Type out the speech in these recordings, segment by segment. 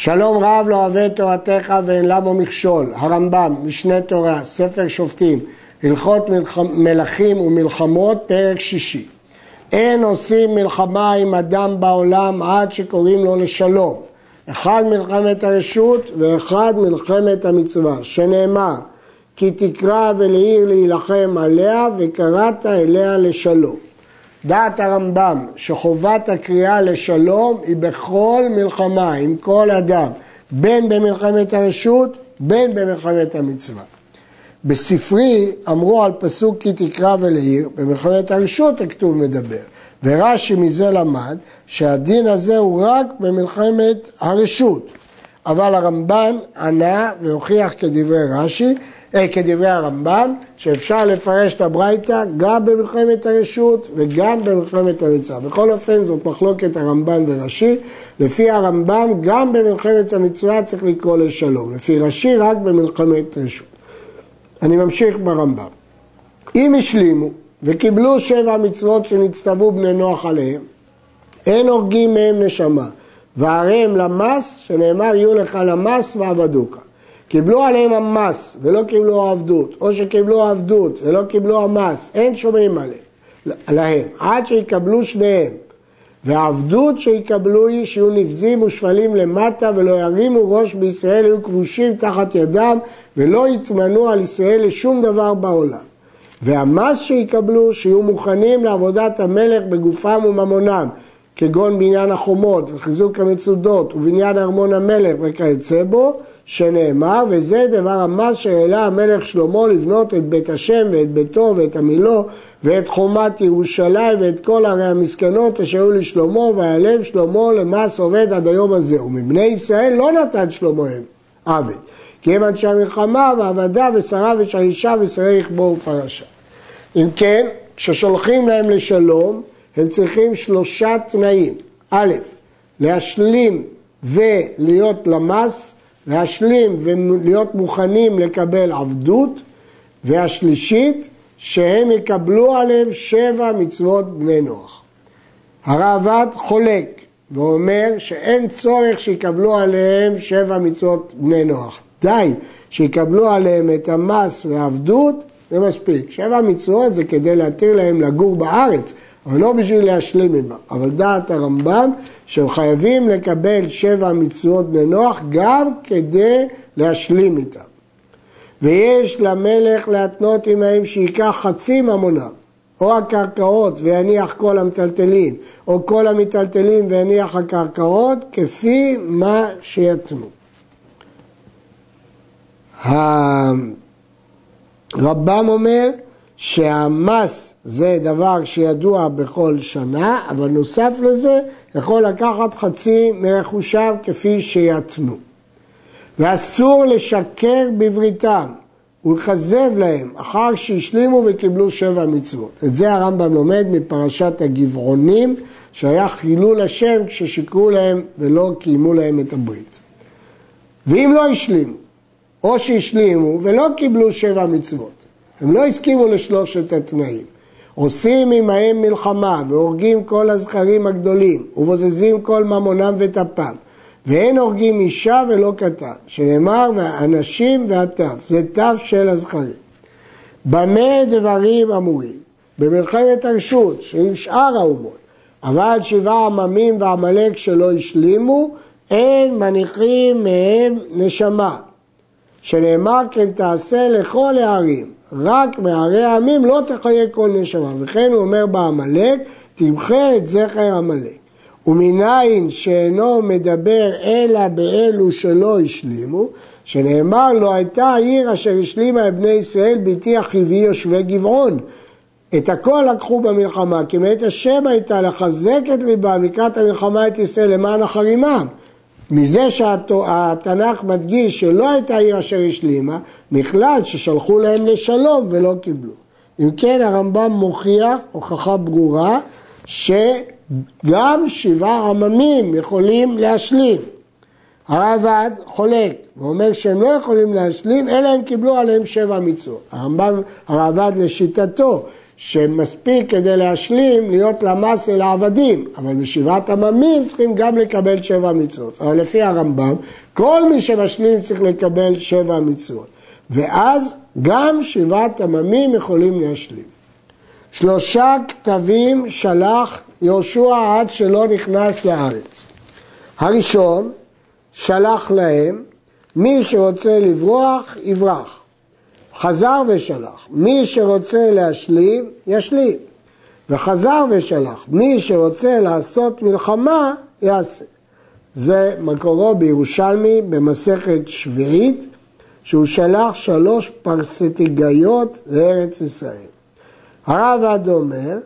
שלום רב לא אוהב את תורתך ואין למו מכשול, הרמב"ם, משנה תורה, ספר שופטים, הלכות מלכים ומלחמות, פרק שישי. אין עושים מלחמה עם אדם בעולם עד שקוראים לו לשלום. אחד מלחמת הרשות ואחד מלחמת המצווה, שנאמר כי תקרא ולעיר להילחם עליה וקראת אליה לשלום. דעת הרמב"ם שחובת הקריאה לשלום היא בכל מלחמה עם כל אדם, בין במלחמת הרשות, בין במלחמת המצווה. בספרי אמרו על פסוק כי תקרא ולעיר, במלחמת הרשות הכתוב מדבר. ורש"י מזה למד שהדין הזה הוא רק במלחמת הרשות. אבל הרמב"ן ענה והוכיח כדברי רש"י כדברי הרמב"ם, שאפשר לפרש את הברייתא גם במלחמת הרשות וגם במלחמת המצווה. בכל אופן זאת מחלוקת הרמב"ם ורש"י. לפי הרמב"ם גם במלחמת המצווה צריך לקרוא לשלום. לפי רש"י רק במלחמת רשות. אני ממשיך ברמב"ם. אם השלימו וקיבלו שבע מצוות שנצטוו בני נוח עליהם, אין הורגים מהם נשמה, והרי הם למס, שנאמר יהיו לך למס ועבדוך. קיבלו עליהם המס ולא קיבלו עבדות, או שקיבלו עבדות ולא קיבלו המס, אין שומעים עליהם, להם, עד שיקבלו שניהם. והעבדות שיקבלו היא שיהיו נבזים ושפלים למטה ולא ירימו ראש בישראל, יהיו כבושים תחת ידם ולא יתמנו על ישראל לשום דבר בעולם. והמס שיקבלו שיהיו מוכנים לעבודת המלך בגופם וממונם, כגון בניין החומות וחיזוק המצודות ובניין ארמון המלך וכיוצא בו, שנאמר, וזה דבר המס שהעלה המלך שלמה לבנות את בית השם ואת ביתו ואת המילו ואת חומת ירושלים ואת כל ערי המסכנות אשר היו לשלמה ויעלם שלמה למס עובד עד היום הזה. ומבני ישראל לא נתן שלמה עבד כי הם אנשי המלחמה ועבדה ושרה ושרישה ושרי יכבו ופרשה. אם כן כששולחים להם לשלום הם צריכים שלושה תנאים. א', להשלים ולהיות למס להשלים ולהיות מוכנים לקבל עבדות, והשלישית, שהם יקבלו עליהם שבע מצוות בני נוח. הרעב"ד חולק ואומר שאין צורך שיקבלו עליהם שבע מצוות בני נוח. די שיקבלו עליהם את המס והעבדות, זה מספיק. שבע מצוות זה כדי להתיר להם לגור בארץ, אבל לא בשביל להשלים עמם. אבל דעת הרמב"ם שהם חייבים לקבל שבע מצוות בני נוח גם כדי להשלים איתם. ויש למלך להתנות עמהם שייקח חצי ממונם, או הקרקעות ויניח כל המטלטלים, או כל המטלטלים ויניח הקרקעות, כפי מה שיתנו. הרמב"ם אומר שהמס זה דבר שידוע בכל שנה, אבל נוסף לזה יכול לקחת חצי מרכושם כפי שיתנו. ואסור לשקר בבריתם ולכזב להם אחר שהשלימו וקיבלו שבע מצוות. את זה הרמב"ם לומד מפרשת הגבעונים, שהיה חילול השם כששיקרו להם ולא קיימו להם את הברית. ואם לא השלימו, או שהשלימו ולא קיבלו שבע מצוות, הם לא הסכימו לשלושת התנאים. עושים עמהם מלחמה והורגים כל הזכרים הגדולים ובוזזים כל ממונם וטפם ואין הורגים אישה ולא קטן, שנאמר והאנשים והטף, זה טף של הזכרים. במה דברים אמורים? במלחמת הרשות, שעם שאר האומות, אבל שבעה עממים ועמלק שלא השלימו, אין מניחים מהם נשמה, שנאמר כן תעשה לכל הערים, רק מערי העמים לא תחיה כל נשמה. וכן הוא אומר בעמלק, תמחה את זכר עמלק. ומניין שאינו מדבר אלא באלו שלא השלימו, שנאמר לו הייתה העיר אשר השלימה את בני ישראל ביתי אחיבי יושבי גבעון. את הכל לקחו במלחמה, כי מאת השם הייתה לחזק את ליבם לקראת המלחמה את ישראל למען החרימם. מזה שהתנ"ך מדגיש שלא הייתה עיר אשר השלימה, בכלל ששלחו להם לשלום ולא קיבלו. אם כן הרמב"ם מוכיח הוכחה ברורה שגם שבעה עממים יכולים להשלים. הרעב"ד חולק ואומר שהם לא יכולים להשלים אלא הם קיבלו עליהם שבע מצוות. הרמב"ם, הרעב"ד לשיטתו שמספיק כדי להשלים להיות למס אל העבדים, אבל בשבעת עממים צריכים גם לקבל שבע מצוות. אבל לפי הרמב"ם, כל מי שמשלים צריך לקבל שבע מצוות. ואז גם שבעת עממים יכולים להשלים. שלושה כתבים שלח יהושע עד שלא נכנס לארץ. הראשון שלח להם, מי שרוצה לברוח, יברח. חזר ושלח. מי שרוצה להשלים, ישלים. וחזר ושלח. מי שרוצה לעשות מלחמה, יעשה. זה מקורו בירושלמי במסכת שביעית, שהוא שלח שלוש פרסטיגאיות לארץ ישראל. הרב עד אומר,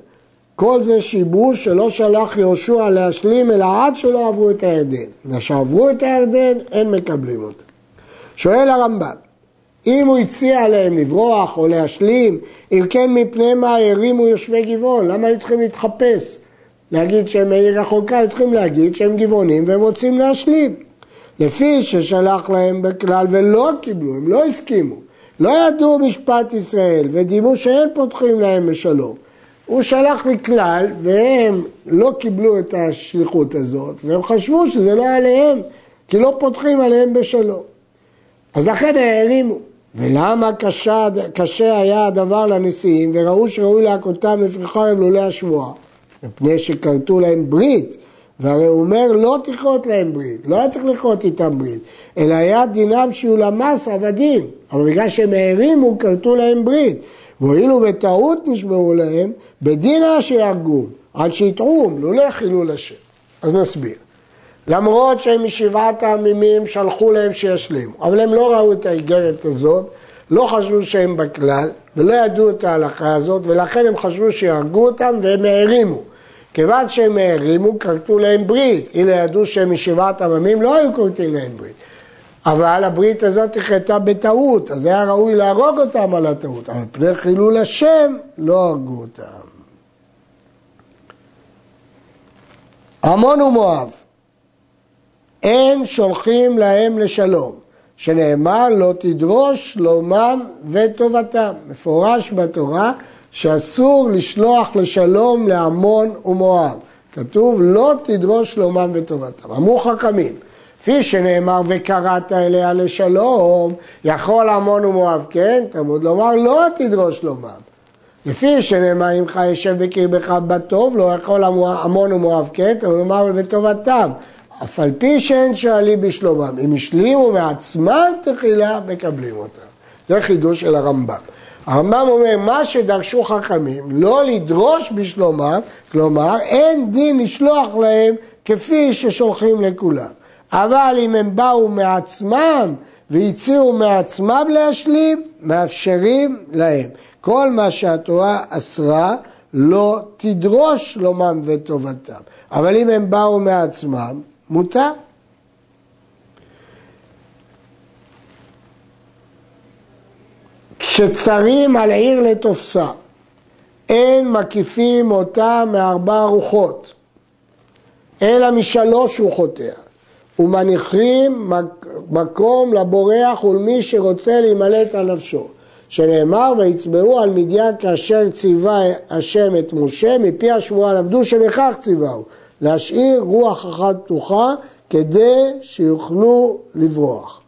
כל זה שיבוש שלא שלח יהושע להשלים אלא עד שלא עברו את הירדן. כשעברו את הירדן, אין מקבלים אותו. שואל הרמב"ם, אם הוא הציע להם לברוח או להשלים, אם כן מפני מה הרימו יושבי גבעון? למה היו צריכים להתחפש? להגיד שהם מעיר רחוקה, היו צריכים להגיד שהם גבעונים והם רוצים להשלים. לפי ששלח להם בכלל ולא קיבלו, הם לא הסכימו. לא ידעו משפט ישראל ודימו שאין פותחים להם בשלום. הוא שלח לכלל והם לא קיבלו את השליחות הזאת והם חשבו שזה לא עליהם כי לא פותחים עליהם בשלום. אז לכן הערימו. ולמה קשה, קשה היה הדבר לנשיאים וראו שראוי להכותם לפי חרב לולא השבועה? מפני שכרתו להם ברית והרי הוא אומר לא תכרות להם ברית, לא היה צריך לכרות איתם ברית, אלא היה דינם שיהיו למס עבדים, אבל בגלל שהם הערימו כרתו להם ברית, והואילו בטעות נשברו להם, בדינה שיהרגום, עד שיטעום, לא לחילול השם. אז נסביר. למרות שהם משבעת העמימים שלחו להם שישלימו, אבל הם לא ראו את האיגרת הזאת, לא חשבו שהם בכלל, ולא ידעו את ההלכה הזאת, ולכן הם חשבו שיהרגו אותם והם הערימו. כיוון שהם הערימו, כרתו להם ברית. אלה ידעו שהם משבעת עממים, לא היו כורתים להם ברית. אבל הברית הזאת נכרתה בטעות, אז היה ראוי להרוג אותם על הטעות. אבל פני חילול השם לא הרגו אותם. עמון ומואב, אין שולחים להם לשלום, שנאמר לא תדרוש שלומם וטובתם. מפורש בתורה שאסור לשלוח לשלום לעמון ומואב. כתוב לא תדרוש שלומם וטובתם. אמרו חכמים, כפי שנאמר וקראת אליה לשלום, יכול עמון ומואב כן, תלמוד לומר לא תדרוש שלומם. לפי שנאמר עמך ישב בקרבך בטוב, לא יכול עמון ומואב כן, תלמוד לומר וטובתם. אף על פי שאין שואלים בשלומם, אם השלימו מעצמם תחילה, מקבלים אותם. זה חידוש של הרמב"ם. הרמב"ם אומר, מה שדרשו חכמים, לא לדרוש בשלומם, כלומר, אין דין לשלוח להם כפי ששולחים לכולם. אבל אם הם באו מעצמם והציעו מעצמם להשלים, מאפשרים להם. כל מה שהתורה אסרה, לא תדרוש שלומם וטובתם. אבל אם הם באו מעצמם, מותר. כשצרים על עיר לתופסה, אין מקיפים אותה מארבע רוחות, אלא משלוש רוחותיה, ומניחים מקום לבורח ולמי שרוצה להימלט על נפשו. שנאמר ויצבעו על מדיין כאשר ציווה השם את משה מפי השמועה למדו שבכך ציווהו להשאיר רוח אחת פתוחה כדי שיוכלו לברוח.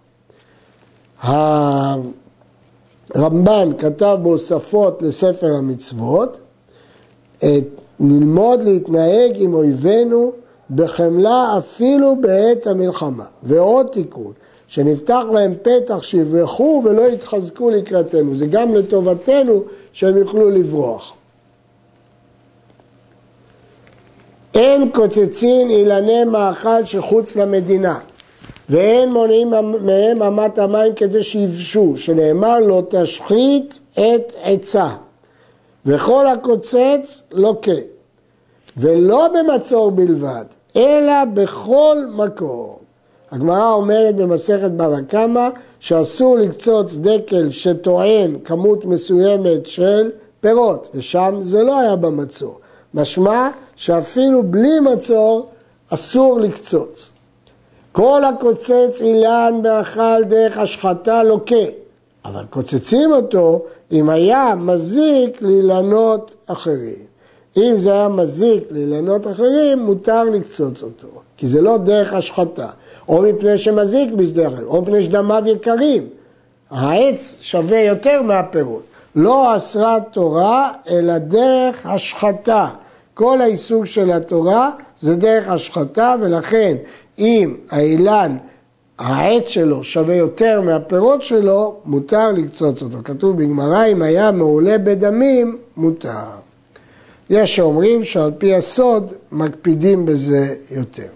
רמב"ן כתב בהוספות לספר המצוות, נלמוד להתנהג עם אויבינו בחמלה אפילו בעת המלחמה. ועוד תיקון, שנפתח להם פתח שיברחו ולא יתחזקו לקראתנו. זה גם לטובתנו שהם יוכלו לברוח. אין קוצצין אילני מאכל שחוץ למדינה. ואין מונעים מהם אמת המים כדי שיבשו, שנאמר לו תשחית את עצה, וכל הקוצץ לוקה, ולא במצור בלבד, אלא בכל מקום. הגמרא אומרת במסכת בבא קמא שאסור לקצוץ דקל שטוען כמות מסוימת של פירות, ושם זה לא היה במצור. משמע שאפילו בלי מצור אסור לקצוץ. כל הקוצץ אילן באכל דרך השחתה לוקה, אבל קוצצים אותו אם היה מזיק לאילנות אחרים. אם זה היה מזיק לאילנות אחרים, מותר לקצוץ אותו, כי זה לא דרך השחתה, או מפני שמזיק בשדה אחר, או מפני שדמיו יקרים. העץ שווה יותר מהפירות. לא אסרה תורה, אלא דרך השחתה. כל העיסוק של התורה זה דרך השחתה, ולכן אם האילן, העץ שלו שווה יותר מהפירות שלו, מותר לקצוץ אותו. כתוב בגמרא, אם היה מעולה בדמים, מותר. יש שאומרים שעל פי הסוד מקפידים בזה יותר.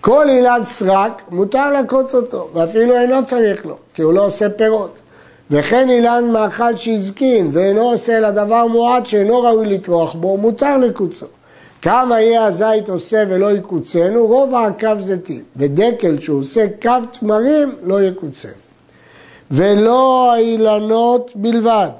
כל אילן סרק מותר לקוץ אותו, ואפילו אינו צריך לו, כי הוא לא עושה פירות. וכן אילן מאכל שהזקין ואינו עושה אלא דבר מועט שאינו ראוי לטרוח בו, מותר לקוצו. כמה יהיה הזית עושה ולא יקוצנו, רוב העקב זיתים, ודקל שהוא עושה קו תמרים לא יקוצנו. ולא האילנות בלבד,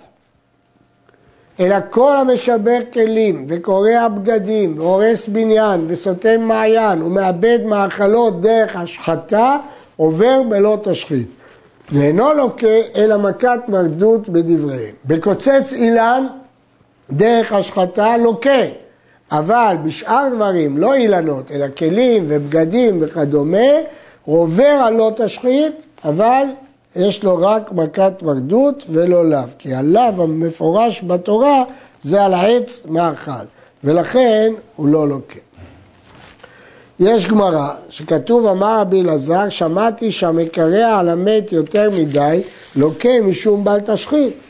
אלא כל המשבר כלים וקורע בגדים והורס בניין וסותם מעיין ומאבד מאכלות דרך השחתה עובר בלא תשחית ואינו לוקה אלא מכת מרדות בדבריהם. בקוצץ אילן דרך השחתה לוקה אבל בשאר דברים, לא אילנות, אלא כלים ובגדים וכדומה, עובר על לא תשחית, אבל יש לו רק מכת מרדות ולא לאו, כי הלאו המפורש בתורה זה על העץ מאכל, ולכן הוא לא לוקה. יש גמרא שכתוב אמר רבי אלעזר שמעתי שהמקרע על המת יותר מדי לוקה משום בל תשחית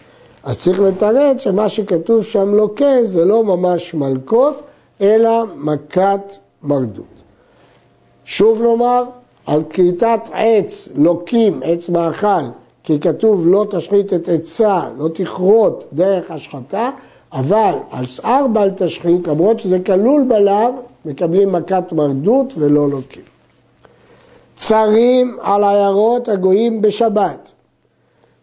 אז צריך לתרץ שמה שכתוב שם לוקה זה לא ממש מלקות אלא מכת מרדות. שוב נאמר על כריתת עץ לוקים, עץ מאכל, כי כתוב לא תשחית את עצה, לא תכרות דרך השחתה, אבל על שאר בל תשחית, למרות שזה כלול בלאו, מקבלים מכת מרדות ולא לוקים. צרים על עיירות הגויים בשבת,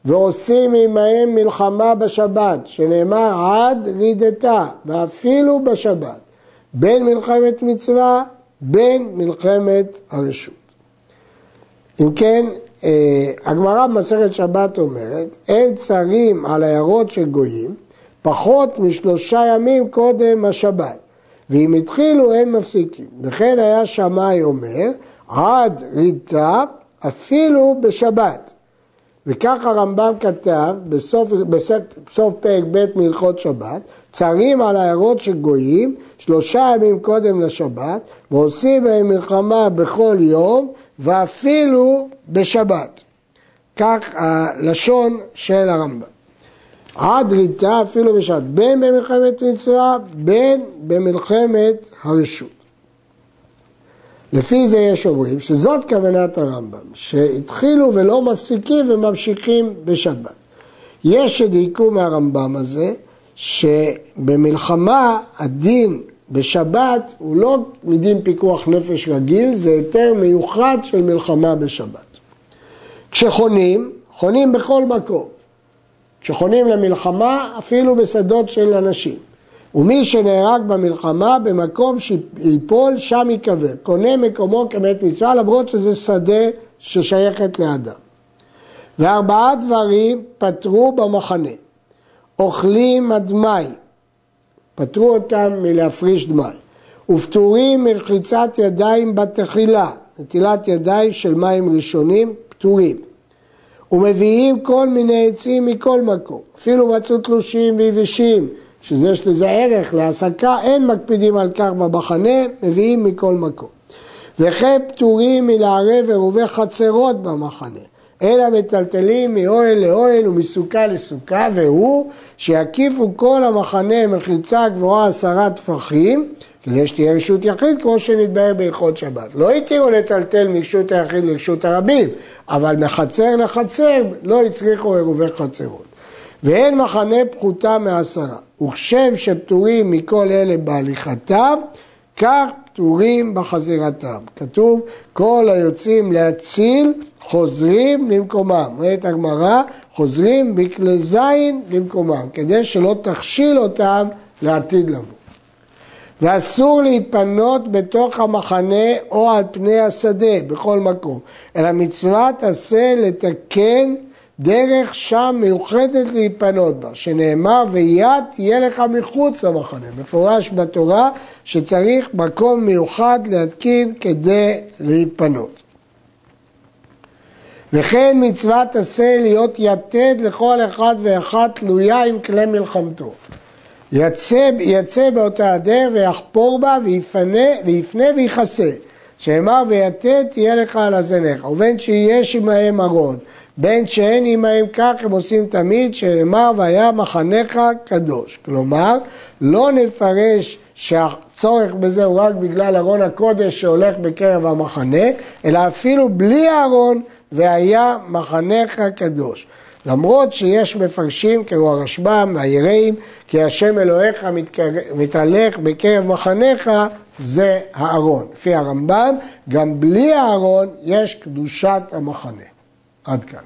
ועושים עמהם מלחמה בשבת, שנאמר עד רידתה, ואפילו בשבת, בין מלחמת מצווה, בין מלחמת הרשות. אם כן, אה, הגמרא במסכת שבת אומרת, אין צרים על עיירות של גויים פחות משלושה ימים קודם השבת, ואם התחילו אין מפסיקים. וכן היה שמאי אומר, עד ריתה אפילו בשבת. וכך הרמב"ם כתב בסוף, בסוף, בסוף פרק ב' מהלכות שבת, צרים על העיירות של גויים שלושה ימים קודם לשבת ועושים בהם מלחמה בכל יום ואפילו בשבת. כך הלשון של הרמב"ם. עד ריתה אפילו בשבת, בין במלחמת מצווה, בין במלחמת הרשות. לפי זה יש אומרים שזאת כוונת הרמב"ם, שהתחילו ולא מפסיקים וממשיכים בשבת. יש שדייקו מהרמב"ם הזה, שבמלחמה הדין בשבת הוא לא מדין פיקוח נפש רגיל, זה יותר מיוחד של מלחמה בשבת. כשחונים, חונים בכל מקום. כשחונים למלחמה, אפילו בשדות של אנשים. ומי שנהרג במלחמה, במקום שיפול, שם ייקבר. קונה מקומו כמת מצווה, למרות שזה שדה ששייכת לאדם. וארבעה דברים פטרו במחנה. אוכלים הדמאי, פטרו אותם מלהפריש דמאי. ופטורים מרחיצת ידיים בתחילה, נטילת ידיים של מים ראשונים, פטורים. ומביאים כל מיני עצים מכל מקום, אפילו מצאו תלושים ויבשים, שזה יש לזה ערך להסקה, אין מקפידים על כך במחנה, מביאים מכל מקום. וכן פטורים מלערב עירובי חצרות במחנה, אלא מטלטלים מאוהל לאוהל ומסוכה לסוכה, והוא שיקיפו כל המחנה מחיצה גבוהה עשרה טפחים, כדי שתהיה רשות יחיד כמו שנתבהר בהלכות שבת. לא התירו לטלטל מרשות היחיד לרשות הרבים, אבל מחצר לחצר לא הצריכו עירובי חצרות. ואין מחנה פחותה מעשרה. וכשם שפטורים מכל אלה בהליכתם, כך פטורים בחזירתם. כתוב, כל היוצאים להציל חוזרים למקומם. אומרת הגמרא, חוזרים בכלי זין למקומם, כדי שלא תכשיל אותם לעתיד לבוא. ואסור להיפנות בתוך המחנה או על פני השדה, בכל מקום, אלא מצוות עשה לתקן דרך שם מיוחדת להיפנות בה, שנאמר ויד תהיה לך מחוץ למחנה. מפורש בתורה שצריך מקום מיוחד להתקין כדי להיפנות. וכן מצוות עשה להיות יתד לכל אחד ואחת תלויה עם כלי מלחמתו. יצא, יצא באותה הדרך ויחפור בה ויפנה, ויפנה ויכסה. שאמר ויתד תהיה לך על הזנך, ובין שיש עמהם ארון, בין שאין עמהם כך הם עושים תמיד, שאמר והיה מחנך קדוש. כלומר, לא נפרש שהצורך בזה הוא רק בגלל ארון הקודש שהולך בקרב המחנה, אלא אפילו בלי ארון והיה מחנך קדוש. למרות שיש מפרשים כמו הרשב"ם והיראים, כי השם אלוהיך מתהלך בקרב מחניך, זה הארון. לפי הרמב"ם, גם בלי הארון יש קדושת המחנה. עד כאן.